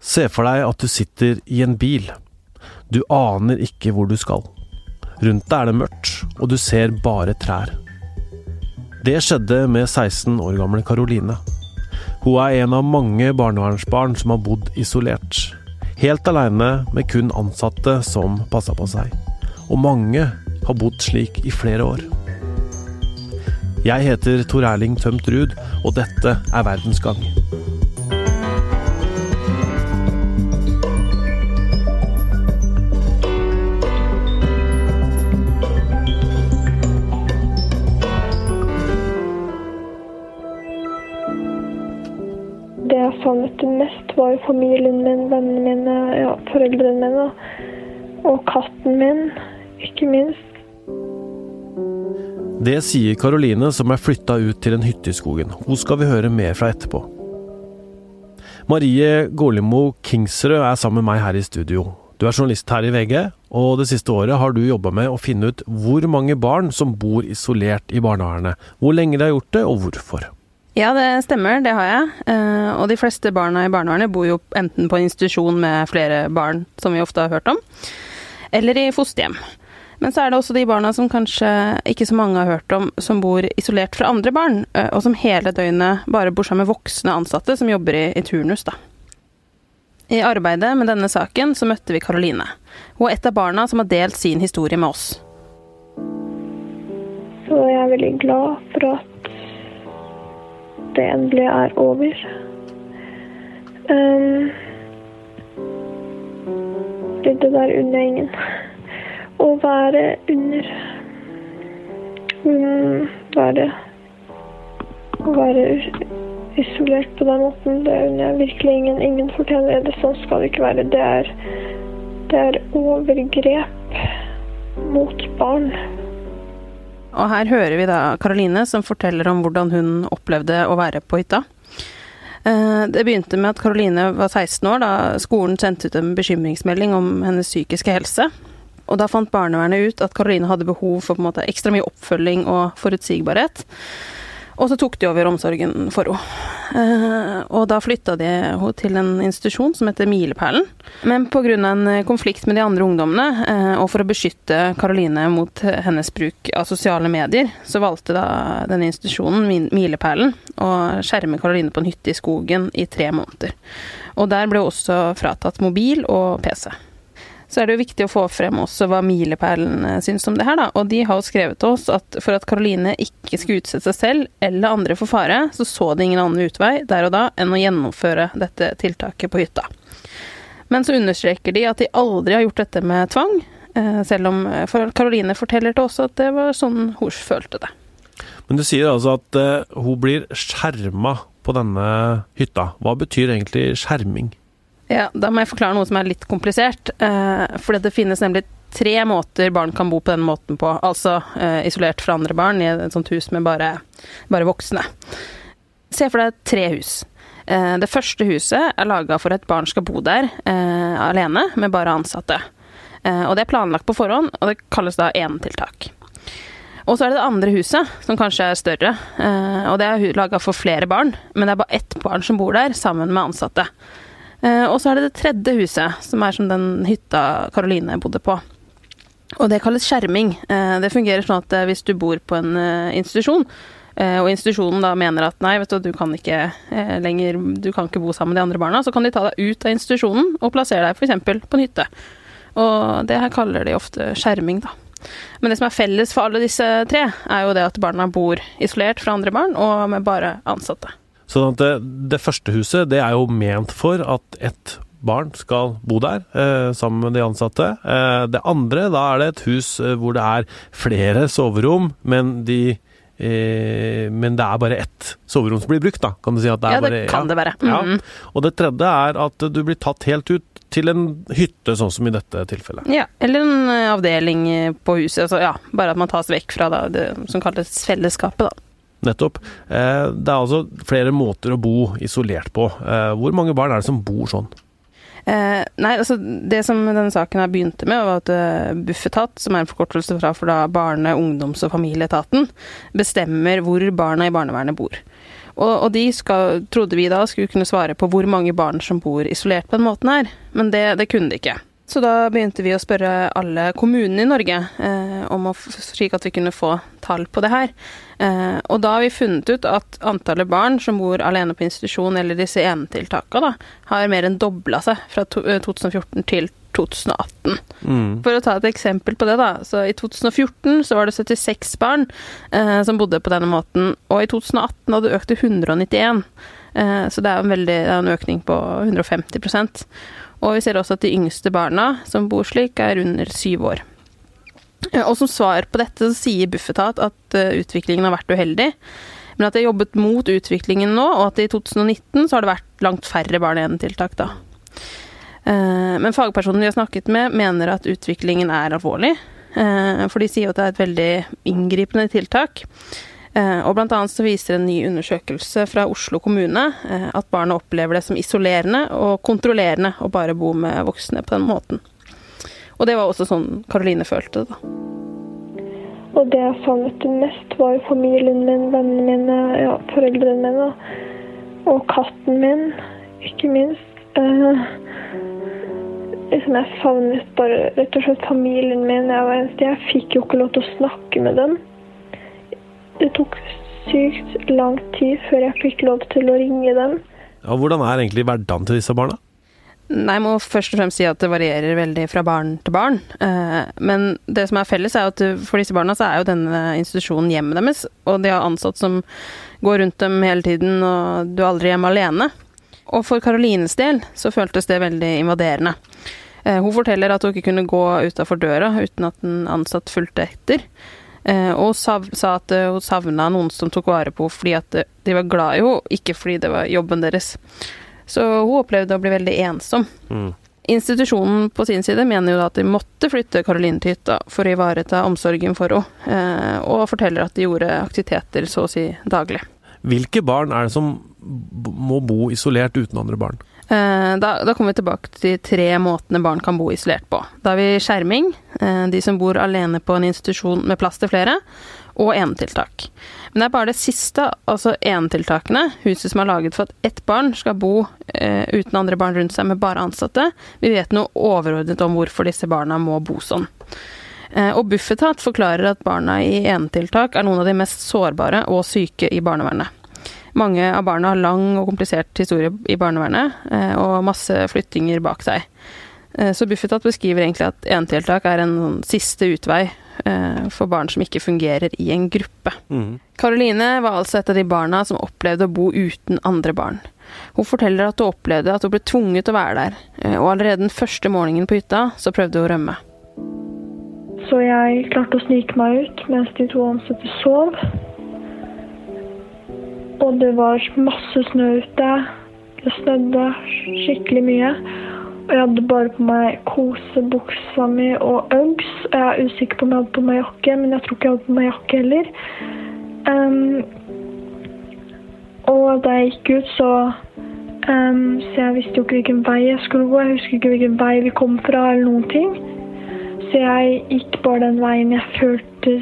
Se for deg at du sitter i en bil. Du aner ikke hvor du skal. Rundt deg er det mørkt, og du ser bare trær. Det skjedde med 16 år gamle Karoline. Hun er en av mange barnevernsbarn som har bodd isolert. Helt aleine med kun ansatte som passa på seg. Og mange har bodd slik i flere år. Jeg heter Tor Erling Tømt Ruud, og dette er Verdensgang. Det var jo familien min, vennene mine, ja, foreldrene mine. Og katten min, ikke minst. Det sier Karoline, som er flytta ut til en hytte i skogen. Hun skal vi høre mer fra etterpå. Marie Gålimo Kingsrød er sammen med meg her i studio. Du er journalist her i VG, og det siste året har du jobba med å finne ut hvor mange barn som bor isolert i barnevernet. Hvor lenge de har gjort det, og hvorfor. Ja, det stemmer, det har jeg. Eh, og de fleste barna i barnevernet bor jo enten på en institusjon med flere barn, som vi ofte har hørt om, eller i fosterhjem. Men så er det også de barna som kanskje ikke så mange har hørt om, som bor isolert fra andre barn, eh, og som hele døgnet bare bor sammen med voksne ansatte som jobber i, i turnus, da. I arbeidet med denne saken så møtte vi Karoline. Hun er et av barna som har delt sin historie med oss. Så jeg er veldig glad for at det endelig er over. Um, det der unner jeg ingen. Å være under um, Være Å være isolert på den måten, det unner jeg virkelig ingen. Ingen fortjener det. Sånn skal det ikke være. Det er, det er overgrep mot barn. Og her hører vi da Karoline som forteller om hvordan hun opplevde å være på hytta. Eh, det begynte med at Karoline var 16 år da skolen sendte ut en bekymringsmelding om hennes psykiske helse. Og da fant barnevernet ut at Karoline hadde behov for måte ekstra mye oppfølging og forutsigbarhet. Og så tok de over omsorgen for henne. Og da flytta de henne til en institusjon som heter Milepælen. Men pga. en konflikt med de andre ungdommene, og for å beskytte Karoline mot hennes bruk av sosiale medier, så valgte da denne institusjonen, Milepælen, å skjerme Karoline på en hytte i skogen i tre måneder. Og der ble hun også fratatt mobil og PC så er det jo viktig å få frem også hva milepælene eh, syns om det her, da. Og de har jo skrevet til oss at for at Karoline ikke skulle utsette seg selv eller andre for fare, så så de ingen annen utvei der og da enn å gjennomføre dette tiltaket på hytta. Men så understreker de at de aldri har gjort dette med tvang, eh, selv om eh, Karoline forteller til oss at det var sånn hun følte det. Men du sier altså at uh, hun blir skjerma på denne hytta. Hva betyr egentlig skjerming? Ja, Da må jeg forklare noe som er litt komplisert. Eh, for det finnes nemlig tre måter barn kan bo på den måten på. Altså eh, isolert fra andre barn i et sånt hus med bare, bare voksne. Se for deg tre hus. Eh, det første huset er laga for at barn skal bo der eh, alene, med bare ansatte. Eh, og det er planlagt på forhånd, og det kalles da enetiltak. Og så er det det andre huset, som kanskje er større. Eh, og det er laga for flere barn, men det er bare ett barn som bor der, sammen med ansatte. Eh, og så er det det tredje huset, som er som den hytta Karoline bodde på. Og det kalles skjerming. Eh, det fungerer sånn at eh, hvis du bor på en institusjon, og institusjonen da mener at nei, vet du, du kan ikke lenger du kan ikke bo sammen med de andre barna, så kan de ta deg ut av institusjonen og plassere deg f.eks. på en hytte. Og det her kaller de ofte skjerming, da. Men det som er felles for alle disse tre, er jo det at barna bor isolert fra andre barn og med bare ansatte. Sånn at det, det, første huset det er jo ment for at ett barn skal bo der eh, sammen med de ansatte. Eh, det andre, da er det et hus eh, hvor det er flere soverom, men de eh, men det er bare ett soverom som blir brukt, da. Kan du si at det er ja, det bare, kan ja, det være. Mm -hmm. ja. Og det tredje er at du blir tatt helt ut til en hytte, sånn som i dette tilfellet. Ja, eller en eh, avdeling på huset. Altså, ja, bare at man tas vekk fra da, det som kalles fellesskapet, da. Nettopp. Eh, det er altså flere måter å bo isolert på. Eh, hvor mange barn er det som bor sånn? Eh, nei, altså Det som denne saken her begynte med, var at uh, Bufetat, som er en forkortelse fra for da Barne-, ungdoms- og familieetaten, bestemmer hvor barna i barnevernet bor. Og, og de skal, trodde vi da skulle kunne svare på hvor mange barn som bor isolert på den måten her, men det, det kunne de ikke. Så da begynte vi å spørre alle kommunene i Norge, eh, om å, slik at vi kunne få tall på det her. Eh, og da har vi funnet ut at antallet barn som bor alene på institusjon eller disse enetiltakene, har mer enn dobla seg fra to, 2014 til 2018. Mm. For å ta et eksempel på det, da. Så i 2014 så var det 76 barn eh, som bodde på denne måten, og i 2018 hadde det økt til 191. Eh, så det er en, veldig, det er en økning på 150 og vi ser også at de yngste barna som bor slik, er under syv år. Og som svar på dette så sier Bufetat at eh, utviklingen har vært uheldig, men at de har jobbet mot utviklingen nå, og at i 2019 så har det vært langt færre barn da. Eh, men fagpersonen de har snakket med, mener at utviklingen er alvorlig. Eh, for de sier at det er et veldig inngripende tiltak. Eh, og blant annet så viser en ny undersøkelse fra Oslo kommune eh, at barna opplever det som isolerende og kontrollerende å bare bo med voksne på den måten. Og det var også sånn Karoline følte det, da. Og det jeg savnet mest, var familien min, vennene mine, ja, foreldrene mine. Og katten min, ikke minst. Eh, liksom jeg savnet bare rett og slett familien min. Jeg, var eneste. jeg fikk jo ikke lov til å snakke med dem. Det tok sykt lang tid før jeg fikk lov til å ringe dem. Ja, hvordan er egentlig hverdagen til disse barna? Nei, Jeg må først og fremst si at det varierer veldig fra barn til barn. Eh, men det som er felles, er at for disse barna så er jo denne institusjonen hjemmet deres. Og de har ansatt som går rundt dem hele tiden, og du er aldri hjemme alene. Og for Karolines del så føltes det veldig invaderende. Eh, hun forteller at hun ikke kunne gå utafor døra uten at en ansatt fulgte etter. Eh, og sa at eh, hun savna noen som tok vare på henne fordi at eh, de var glad i henne, ikke fordi det var jobben deres. Så hun opplevde å bli veldig ensom. Mm. Institusjonen på sin side mener jo at de måtte flytte Karoline til hytta for å ivareta omsorgen for henne, og forteller at de gjorde aktiviteter så å si daglig. Hvilke barn er det som må bo isolert uten andre barn? Eh, da, da, kommer vi tilbake til de tre måtene barn kan bo isolert på. Da har vi skjerming, eh, de som bor alene på en institusjon med plass til flere, og enetiltak. Men det er bare det siste, altså enetiltakene, huset som er laget for at ett barn skal bo eh, uten andre barn rundt seg med bare ansatte. Vi vet noe overordnet om hvorfor disse barna må bo sånn. Eh, og Bufetat forklarer at barna i enetiltak er noen av de mest sårbare og syke i barnevernet. Mange av barna har lang og komplisert historie i barnevernet, eh, og masse flyttinger bak seg. Eh, så Bufetat beskriver egentlig at enetiltak er en sånn siste utvei eh, for barn som ikke fungerer i en gruppe. Karoline mm. var altså et av de barna som opplevde å bo uten andre barn. Hun forteller at hun opplevde at hun ble tvunget til å være der, og allerede den første morgenen på hytta så prøvde hun å rømme. Så jeg klarte å snike meg ut mens de to ansatte sov. Og det var masse snø ute. Det snødde skikkelig mye. Og jeg hadde bare på meg kosebuksa mi og Uggs. Jeg er usikker på om jeg hadde på meg jakke, men jeg tror ikke jeg hadde på meg jakke heller. Um, og da jeg gikk ut, så um, Så jeg visste jo ikke hvilken vei jeg skulle gå. Jeg husker ikke hvilken vei vi kom fra, eller noen ting. Så jeg gikk bare den veien jeg følte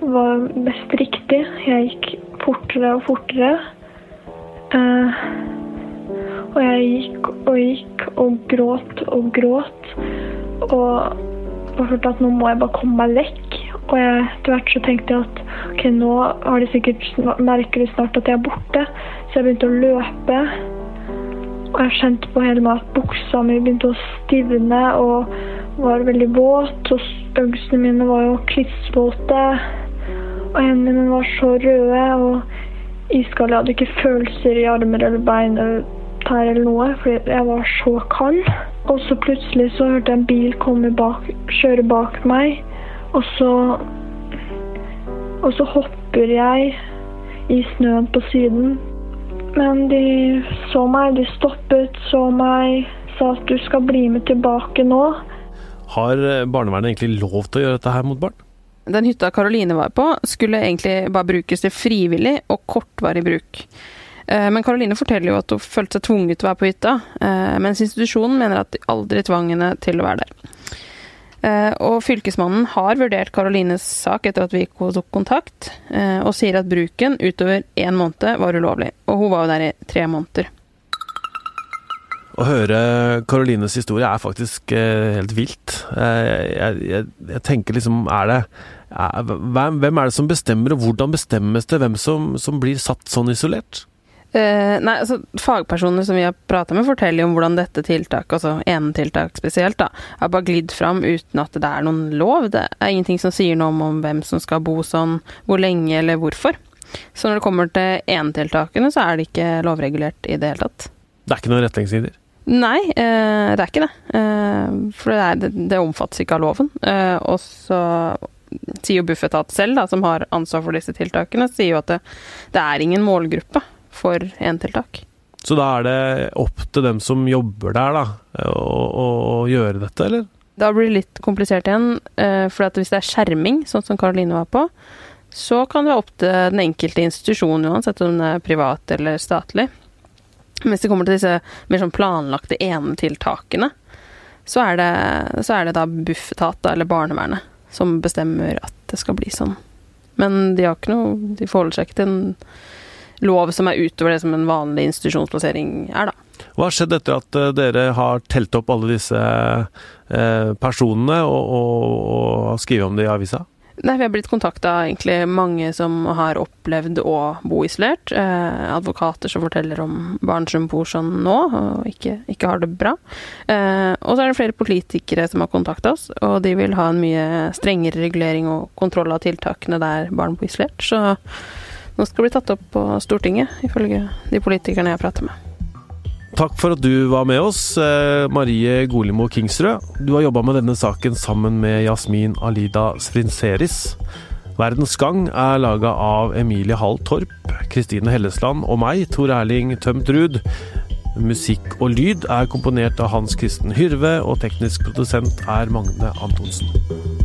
var mest riktig. Jeg gikk fortere og fortere. Eh, og jeg gikk og gikk og gråt og gråt. Og, og følte at nå må jeg bare komme meg vekk. Og jeg, etter hvert så tenkte jeg at ok, nå har de sikkert merker de snart at jeg er borte. Så jeg begynte å løpe. Og jeg kjente på hele meg at buksa mi begynte å stivne og var veldig våt. Og øglene mine var jo klissvåte. Og hendene mine var så røde og iskalde. Jeg hadde ikke følelser i armer eller bein eller eller noe, fordi jeg var så kald. Og så plutselig så hørte jeg en bil komme bak, kjøre bak meg, og så Og så hopper jeg i snøen på siden. Men de så meg, de stoppet, så meg, sa at du skal bli med tilbake nå. Har barnevernet egentlig lov til å gjøre dette her mot barn? Den hytta Karoline var på, skulle egentlig bare brukes til frivillig og kortvarig bruk. Eh, men Karoline forteller jo at hun følte seg tvunget til å være på hytta, eh, mens institusjonen mener at de aldri tvang henne til å være der. Eh, og fylkesmannen har vurdert Karolines sak etter at vi tok kontakt, og sier at bruken utover én måned var ulovlig. Og hun var jo der i tre måneder. Å høre Karolines historie er faktisk helt vilt. Jeg, jeg, jeg, tenker liksom Er det er, Hvem er det som bestemmer, og hvordan bestemmes det hvem som, som blir satt sånn isolert? Uh, nei, altså Fagpersoner som vi har prata med, forteller jo om hvordan dette tiltaket, altså enetiltak spesielt, da, har bare glidd fram uten at det er noen lov. Det er ingenting som sier noe om, om hvem som skal bo sånn, hvor lenge eller hvorfor. Så når det kommer til enetiltakene, så er det ikke lovregulert i det hele tatt. Det er ikke noen retningslinjer? Nei, uh, det er ikke det. Uh, for det, er, det, det, omfattes ikke av loven. og så sier jo Bufetat selv, da, som har ansvar for disse tiltakene, sier jo at det, det er ingen målgruppe for enetiltak. Så da er det opp til dem som jobber der, da, å, å, gjøre dette, eller? Da blir det litt komplisert igjen, eh, for hvis det er skjerming, sånn som Karoline var på, så kan det være opp til den enkelte institusjon, uansett om den er privat eller statlig. Hvis det kommer til disse mer sånn planlagte enetiltakene, så er det, så er det da Bufetat, eller barnevernet, som bestemmer at det skal bli sånn. Men de har ikke noe De forholder seg ikke til en lov som er utover det som en vanlig institusjonsplassering er, da. Hva har skjedd etter at eh, dere har telt opp alle disse eh, personene og, og, og skrevet om det i avisa? Nei, Vi har blitt kontakta egentlig mange som har opplevd å bo isolert. Eh, advokater som forteller om barn som bor sånn nå og ikke, ikke har det bra. Eh, og så er det flere politikere som har kontakta oss, og de vil ha en mye strengere regulering og kontroll av tiltakene der barn bor isolert. Så nå skal det bli tatt opp på Stortinget, ifølge de politikerne jeg prater med. Takk for at du var med oss, eh, Marie Golimo Kingsrød. Du har jobba med denne saken sammen med Jasmin Alida Sfrinseris. Verdens Gang er laga av Emilie Hall Torp, Kristine Hellesland og meg, Tor Erling Tømt Ruud. Musikk og lyd er komponert av Hans Kristen Hyrve, og teknisk produsent er Magne Antonsen.